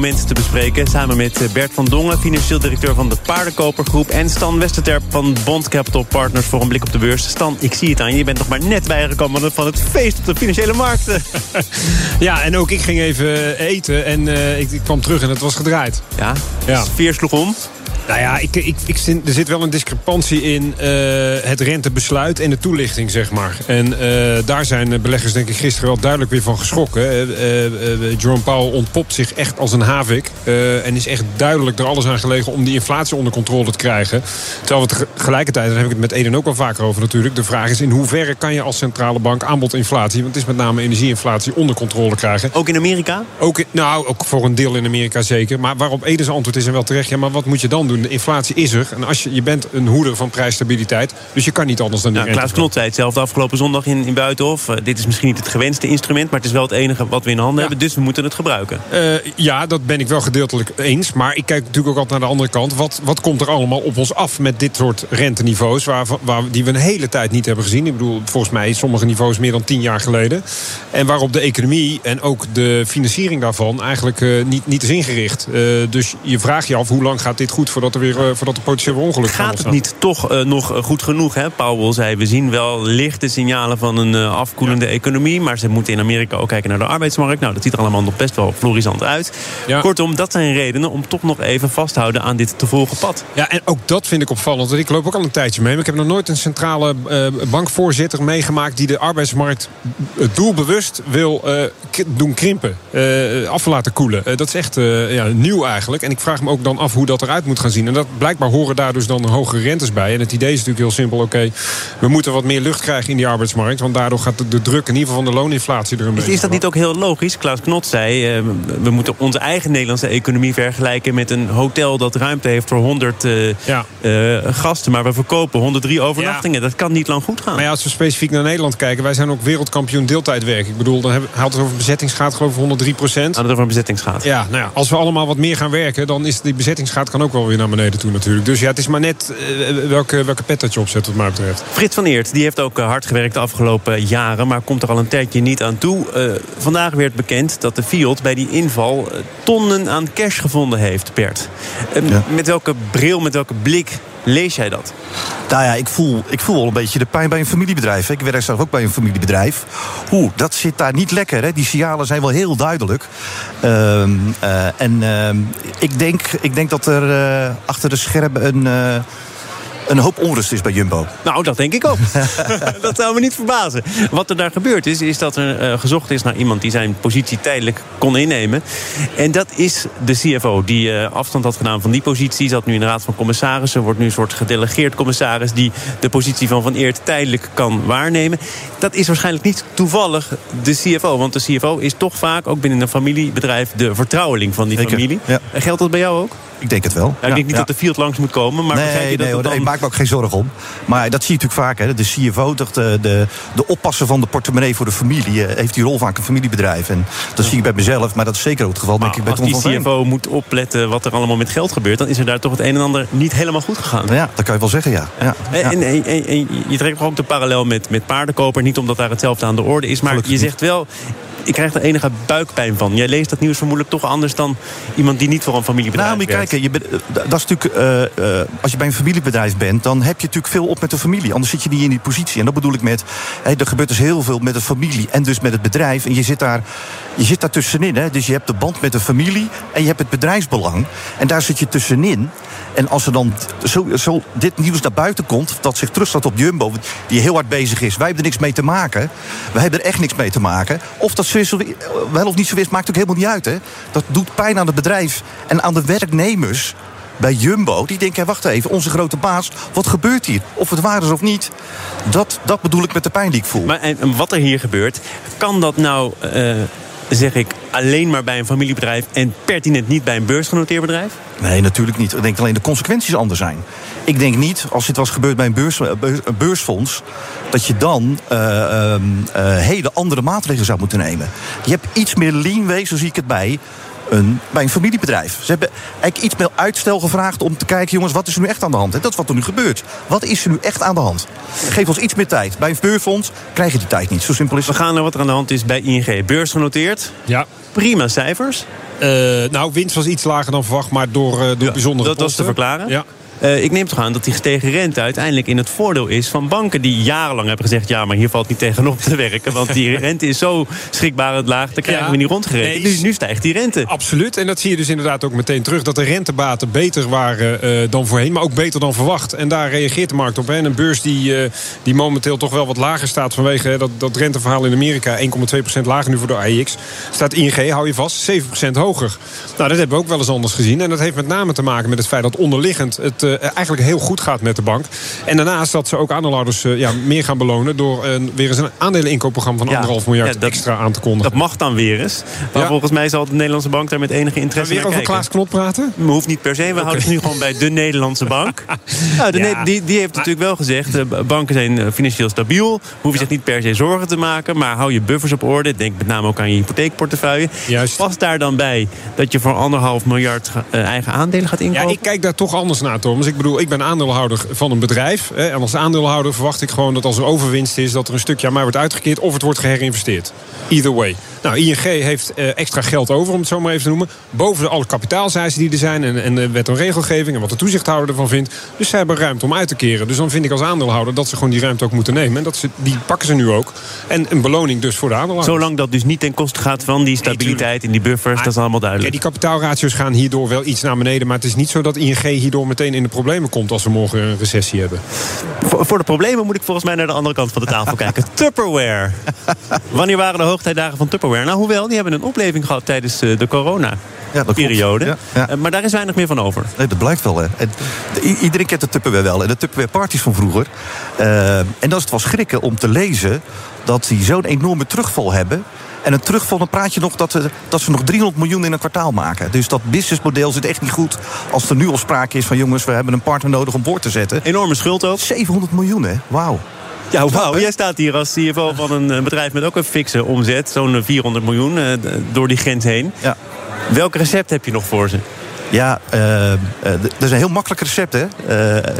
moment te bespreken. Samen met eh, Bert van Dongen, financieel directeur van de Paardenkopergroep... en Stan Westerterp van Bond Capital Partners voor een blik op de beurs. Stan, ik zie het aan je. Je bent nog maar net bijgekomen van het feest op de financiële markten. Ja, en ook ik ging even eten en uh, ik, ik, kwam terug en het was gedraaid. Ja, ja. sfeer sloeg om. Nou ja, ik, ik, ik, er zit wel een discrepantie in uh, het rentebesluit en de toelichting, zeg maar. En uh, daar zijn beleggers denk ik gisteren wel duidelijk weer van geschrokken. Uh, Jerome Powell ontpopt zich echt als een havik. en is echt duidelijk er alles aan gelegen om die inflatie onder controle te krijgen. Terwijl we tegelijkertijd, daar heb ik het met Eden ook al vaker over natuurlijk... de vraag is in hoeverre kan je als centrale bank aanbodinflatie... want het is met name energieinflatie onder controle krijgen. Ook in Amerika? Ook, nou, ook voor een deel in Amerika zeker. Maar waarop Edens antwoord is en wel terecht... ja, maar wat moet je dan doen? De inflatie is er. En als je, je bent een hoeder van prijsstabiliteit. Dus je kan niet anders dan die nou, Klaas Knot zei hetzelfde afgelopen zondag in, in Buitenhof. Uh, dit is misschien niet het gewenste instrument, maar het is wel het enige wat we in handen hebben. Dus we moeten het gebruiken. Uh, ja, dat ben ik wel gedeeltelijk eens. Maar ik kijk natuurlijk ook altijd naar de andere kant. Wat, wat komt er allemaal op ons af met dit soort renteniveaus... Waar, waar, die we een hele tijd niet hebben gezien. Ik bedoel, volgens mij sommige niveaus meer dan tien jaar geleden. En waarop de economie en ook de financiering daarvan... eigenlijk uh, niet, niet is ingericht. dus je vraagt je af hoe lang gaat dit goed voordat er weer uh, voordat er potentieel ongeluk Gaat het niet toch uh, nog goed genoeg? Hè? Powell zei, we zien wel lichte signalen van een afkoelende ja. economie... maar ze moeten in Amerika ook kijken naar de arbeidsmarkt. Nou, dat ziet er allemaal nog best wel florisant uit. Ja. Kortom, dat zijn redenen om toch nog even vast te houden aan dit te volgen pad. Ja, en ook dat vind ik opvallend. Want ik loop ook al een tijdje mee. Maar ik heb nog nooit een centrale bankvoorzitter meegemaakt... die de arbeidsmarkt doelbewust wil doen krimpen. af laten koelen. dat is echt ja, nieuw eigenlijk. En ik vraag me ook dan af hoe dat eruit moet gaan zien. En dat blijkbaar horen daar dus dan hogere rentes bij. En het idee is natuurlijk heel simpel. Oké, we moeten wat meer lucht krijgen in die arbeidsmarkt. Want daardoor gaat de, de druk in ieder geval van de looninflatie er een beetje. Is dat niet ook heel logisch? Klaus Knot zei, uh, we moeten onze eigen Nederlandse economie vergelijken... met een hotel dat ruimte heeft voor 100 uh, ja. uh, gasten. Maar we verkopen 103 overnachtingen. Ja. Dat kan niet lang goed gaan. Maar ja, als we specifiek naar Nederland kijken... wij zijn ook wereldkampioen deeltijdwerk. Ik bedoel, dan haalt het over bezettingsgraad geloof ik 103 procent. het over een bezettingsgraad. Ja, nou ja, als we allemaal wat meer gaan werken... dan is die bezettingsgraad kan ook wel weer naar beneden toe natuurlijk. Dus ja, het is maar net uh, welke, welke pet dat je opzet wat mij betreft. Frits van Eert die heeft ook hard gewerkt de afgelopen jaren... maar komt er al een tijdje niet aan toe. Uh, vandaag werd bekend dat de Fiat bij die inval tonnen aan cash gevonden heeft, Bert. Ja. Met welke bril, met welke blik Lees jij dat? Nou ja, ik voel, ik voel wel een beetje de pijn bij een familiebedrijf. Ik werk zelf ook bij een familiebedrijf. Hoe, dat zit daar niet lekker. Hè? Die signalen zijn wel heel duidelijk. Uh, uh, en uh, ik, denk, ik denk dat er uh, achter de schermen een een hoop onrust is bij Jumbo. Nou, dat denk ik ook. dat zou me niet verbazen. Wat er daar gebeurd is, is dat er uh, gezocht is naar iemand die zijn positie tijdelijk kon innemen. En dat is de CFO, die uh, afstand had gedaan van die positie. Zat nu in de Raad van Commissarissen, wordt nu een soort gedelegeerd commissaris die de positie van Van Eert tijdelijk kan waarnemen. Dat is waarschijnlijk niet toevallig de CFO, want de CFO is toch vaak, ook binnen een familiebedrijf, de vertrouweling van die Zeker, familie. Ja. Geldt dat bij jou ook? Ik denk het wel. Ja, ik denk niet ja. dat de Fiat langs moet komen. Maar nee, je dat nee hoor, dan... ik maak me ook geen zorgen om. Maar dat zie je natuurlijk vaak. Hè. De CFO, de, de, de oppasser van de portemonnee voor de familie... heeft die rol van een familiebedrijf. En dat zie ik bij mezelf, maar dat is zeker ook het geval. Maar denk ik, bij als die CFO moet opletten wat er allemaal met geld gebeurt... dan is er daar toch het een en ander niet helemaal goed gegaan. Ja, dat kan je wel zeggen, ja. ja. En, en, en, en je trekt ook de parallel met, met paardenkoper. Niet omdat daar hetzelfde aan de orde is. Maar Gelukkig je zegt wel, ik krijg er enige buikpijn van. Jij leest dat nieuws vermoedelijk toch anders dan iemand die niet voor een familiebedrijf nou, werkt. kijk, je bent, dat is natuurlijk, uh, uh, als je bij een familiebedrijf bent, dan heb je natuurlijk veel op met de familie. Anders zit je niet in die positie. En dat bedoel ik met, hey, er gebeurt dus heel veel met de familie en dus met het bedrijf. En je zit daar, je zit daar tussenin. Hè? Dus je hebt de band met de familie en je hebt het bedrijfsbelang. En daar zit je tussenin. En als er dan zo, zo dit nieuws naar buiten komt, dat zich terugstaat op Jumbo, die heel hard bezig is. Wij hebben er niks mee te maken. Wij hebben er echt niks mee te maken. Of dat zo is, wel of niet zo is, maakt ook helemaal niet uit. Hè? Dat doet pijn aan het bedrijf en aan de werknemers bij Jumbo. Die denken, wacht even, onze grote baas, wat gebeurt hier? Of het waar is of niet. Dat, dat bedoel ik met de pijn die ik voel. Maar en wat er hier gebeurt, kan dat nou... Uh zeg ik, alleen maar bij een familiebedrijf... en pertinent niet bij een beursgenoteerd bedrijf? Nee, natuurlijk niet. Ik denk alleen de consequenties anders zijn. Ik denk niet, als dit was gebeurd bij een, beurs, een beursfonds... dat je dan uh, uh, hele andere maatregelen zou moeten nemen. Je hebt iets meer leanway, zo zie ik het bij... een, bij een familiebedrijf. Ze hebben eigenlijk iets meer uitstel gevraagd om te kijken... jongens, wat is er nu echt aan de hand? En dat is wat er nu gebeurt. Wat is er nu echt aan de hand? Geef ons iets meer tijd. Bij een beurfonds krijg je die tijd niet. Zo simpel is het. We gaan naar wat er aan de hand is bij ING. Beurs genoteerd. Ja. Prima cijfers. Uh, nou, winst was iets lager dan verwacht, maar door, uh, door ja, bijzondere Dat was te verklaren? Ja. Uh, ik neem toch aan dat die gestegen rente uiteindelijk in het voordeel is van banken die jarenlang hebben gezegd: ja, maar hier valt niet tegenop te werken. Want die rente is zo schrikbarend laag, dan krijgen we niet rondgereden. Nee, nu, nu, stijgt die rente. Absoluut. En dat zie je dus inderdaad ook meteen terug. Dat de rentebaten beter waren uh, dan voorheen, maar ook beter dan verwacht. En daar reageert de markt op. Hè. En een beurs die, uh, die momenteel toch wel wat lager staat vanwege hè, dat, dat renteverhaal in Amerika. 1,2% lager nu voor de AIX. Staat ING, hou je vast, 7% hoger. Nou, dat hebben we ook wel eens anders gezien. En dat heeft met name te maken met het feit dat onderliggend het uh, eigenlijk heel goed gaat met de bank. En daarnaast dat ze ook aandeelhouders uh, ja, meer gaan belonen... door uh, weer eens een aandeleninkoopprogramma van anderhalf miljard dat, extra aan te kondigen. Dat mag dan weer eens. Maar volgens mij zal de Nederlandse bank daar met enige interesse kijken. weer over Klaas Knot praten? We hoeft niet per se. We okay. houden het nu gewoon bij de Nederlandse bank. nou, de die, die heeft natuurlijk wel gezegd... Banken zijn financieel stabiel. Hoef je zich niet per se zorgen te maken. Maar hou je buffers op orde. Denk met name ook aan je hypotheekportefeuille. Juist. Past daar dan bij dat je voor anderhalf miljard eigen aandelen gaat inkopen? Ja, ik kijk daar toch anders naar, Thomas. Ik bedoel, ik ben aandeelhouder van een bedrijf. En als aandeelhouder verwacht ik gewoon dat als er overwinst is... dat er een stukje aan mij wordt uitgekeerd of het wordt geherinvesteerd. Either way. Nou, ING heeft eh, extra geld over, om het zo maar even te noemen. Boven alle kapitaalseisen die er zijn en, en de wet en regelgeving... en wat de toezichthouder ervan vindt. Dus ze hebben ruimte om uit te keren. Dus dan vind ik als aandeelhouder dat ze gewoon die ruimte ook moeten nemen. En dat ze, die pakken ze nu ook. En een beloning dus voor de aandeelhouders. Zolang dat dus niet ten koste gaat van die stabiliteit in die buffers, dat is allemaal duidelijk. Ja, die kapitaalratio's gaan hierdoor wel iets naar beneden. Maar het is niet zo dat ING hierdoor meteen in de problemen komt... als we morgen een recessie hebben. Voor, voor de problemen moet ik volgens mij naar de andere kant van de tafel kijken. Tupperware. Wanneer waren de hoogtijdagen van Tupperware? Nou, hoewel, die hebben een opleving gehad tijdens eh, de corona-periode. Ja, eh, maar daar is weinig meer van over. Nee, dat blijkt wel. Hè. En, iedereen kent de Tupperware wel. En de Tupperware parties van vroeger. Uh, en dat is het wel schrikken om te lezen... dat die zo'n enorme terugval hebben... En een terugval, dan praat je nog dat, dat ze nog 300 miljoen in een kwartaal maken. Dus dat businessmodel zit echt niet goed. Als er nu al sprake is van jongens, we hebben een partner nodig om boord te zetten. Enorme schuld ook. 700 miljoen, hè? Wauw. Ja, wauw. Jij staat hier als CFO van een bedrijf met ook een fikse omzet. Zo'n 400 miljoen uh, door die grens heen. Ja. Welk recept heb je nog voor ze? Ja, uh, dat is een heel makkelijk recept, hè. Uh,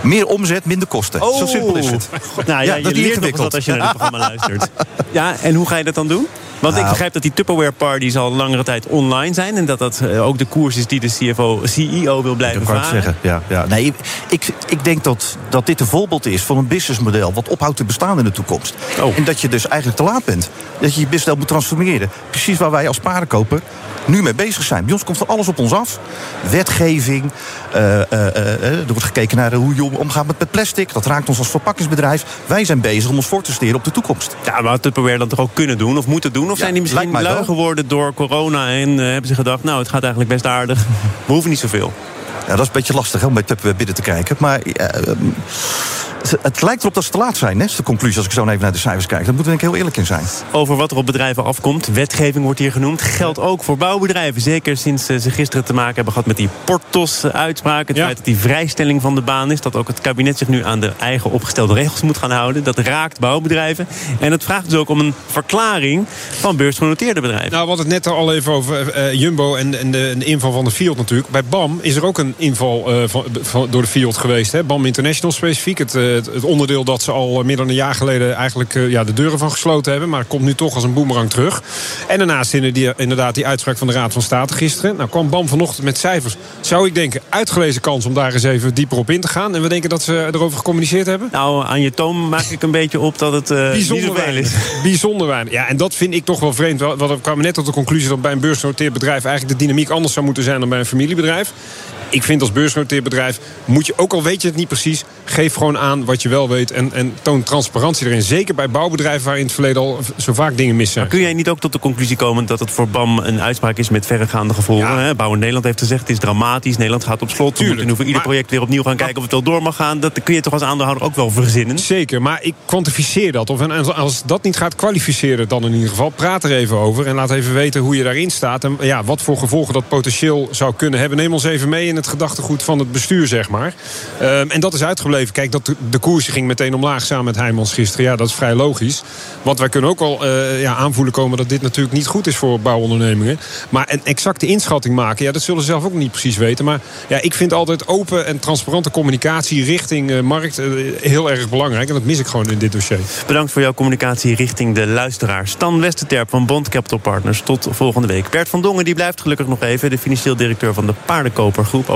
meer omzet, minder kosten. Oh. Zo simpel is het. Nou ja, ja dat je leert nog wat als je naar dit programma luistert. Ja, en hoe ga je dat dan doen? Want ik nou. begrijp dat die Tupperware parties al langere tijd online zijn. En dat dat eh, ook de koers is die de CFO, CEO wil blijven dat varen. Zeggen. Ja, ja. Nee, ik, ik denk dat, dat dit een voorbeeld is van een businessmodel... wat ophoudt te bestaan in de toekomst. Oh. En dat je dus eigenlijk te laat bent. Dat je je business moet transformeren. Precies waar wij als paardenkoper nu mee bezig zijn. Bij ons komt er alles op ons af. Wetgeving. Uh, uh, uh, er wordt gekeken naar hoe je omgaat met plastic. Dat raakt ons als verpakkingsbedrijf. Wij zijn bezig om ons voor te steren op de toekomst. Ja, maar Tupperware dan toch ook kunnen doen of moeten doen? Of zijn die misschien lui geworden door corona en hebben ze gedacht... nou, het gaat eigenlijk best aardig. We hoeven niet zoveel. Ja, dat is een beetje lastig om bij Tupperware binnen te kijken. Maar ehm, het lijkt erop dat ze te laat zijn, hè, is de conclusie als ik zo even naar de cijfers kijk. Daar moeten we denk ik heel eerlijk in zijn. Over wat er op bedrijven afkomt, wetgeving wordt hier genoemd. Geldt ook voor bouwbedrijven. Zeker sinds eh, ze gisteren te maken hebben gehad met die Portos-uitspraak. Het feit dat die vrijstelling van de baan is. Dat ook het kabinet zich nu aan de eigen opgestelde regels moet gaan houden. Dat raakt bouwbedrijven. En het vraagt dus ook om een verklaring van beursgenoteerde bedrijven. Nou, we hadden het net al even over uh, Jumbo en, en, de, inval van de Fiat natuurlijk. Bij BAM is er ook een inval uh, van, van, door de Fiat geweest. Hè? BAM International specifiek. Het, het, onderdeel dat ze al meer dan een jaar geleden eigenlijk eh, ja, de deuren van gesloten hebben. Maar komt nu toch als een boemerang terug. En daarnaast inderdaad die uitspraak van de Raad van State gisteren. Nou kwam BAM vanochtend met cijfers. Zou ik denken, uitgelezen kans om daar eens even dieper op in te gaan. En we denken dat ze erover gecommuniceerd hebben. Nou, aan je toon maak ik een beetje op dat het uh, bijzonder weinig is. Bijzonder weinig. Ja, en dat vind ik toch wel vreemd. We kwamen net tot de conclusie dat bij een beursgenoteerd bedrijf... eigenlijk de dynamiek anders zou moeten zijn dan bij een familiebedrijf ik vind als beursgenoteerd bedrijf moet je, ook al weet je het niet precies... geef gewoon aan wat je wel weet en, en toon transparantie erin. Zeker bij bouwbedrijven waar in het verleden al zo vaak dingen mis zijn. Maar kun jij niet ook tot de conclusie komen dat het voor BAM een uitspraak is met verregaande gevolgen? Ja. Bouw in Nederland heeft gezegd het is dramatisch. Nederland gaat op slot. Tuurlijk. We moeten nu voor ieder project weer opnieuw gaan kijken of het wel door mag gaan. Dat kun je toch als aandeelhouder ook wel verzinnen? Zeker, maar ik kwantificeer dat. Of als dat niet gaat kwalificeren dan in ieder geval. Praat er even over en laat even weten hoe je daarin staat. En ja, wat voor gevolgen dat potentieel zou kunnen hebben. Neem ons even mee in het gedachtegoed van het bestuur, zeg maar. Ehm, en dat is uitgebleven. Kijk, dat de, koers ging meteen omlaag samen met Heijmans gisteren. Ja, dat is vrij logisch. Want wij kunnen ook al uh, ja, aanvoelen komen dat dit natuurlijk niet goed is voor bouwondernemingen. Maar een exacte inschatting maken, ja, dat zullen ze zelf ook niet precies weten. Maar ja, ik vind altijd open en transparante communicatie richting uh, markt uh, heel erg belangrijk. En dat mis ik gewoon in dit dossier. Bedankt voor jouw communicatie richting de luisteraar. Stan Westerterp van Bond Capital Partners. Tot volgende week. Bert van Dongen die blijft gelukkig nog even. De financieel directeur van de Paardenkopergroep.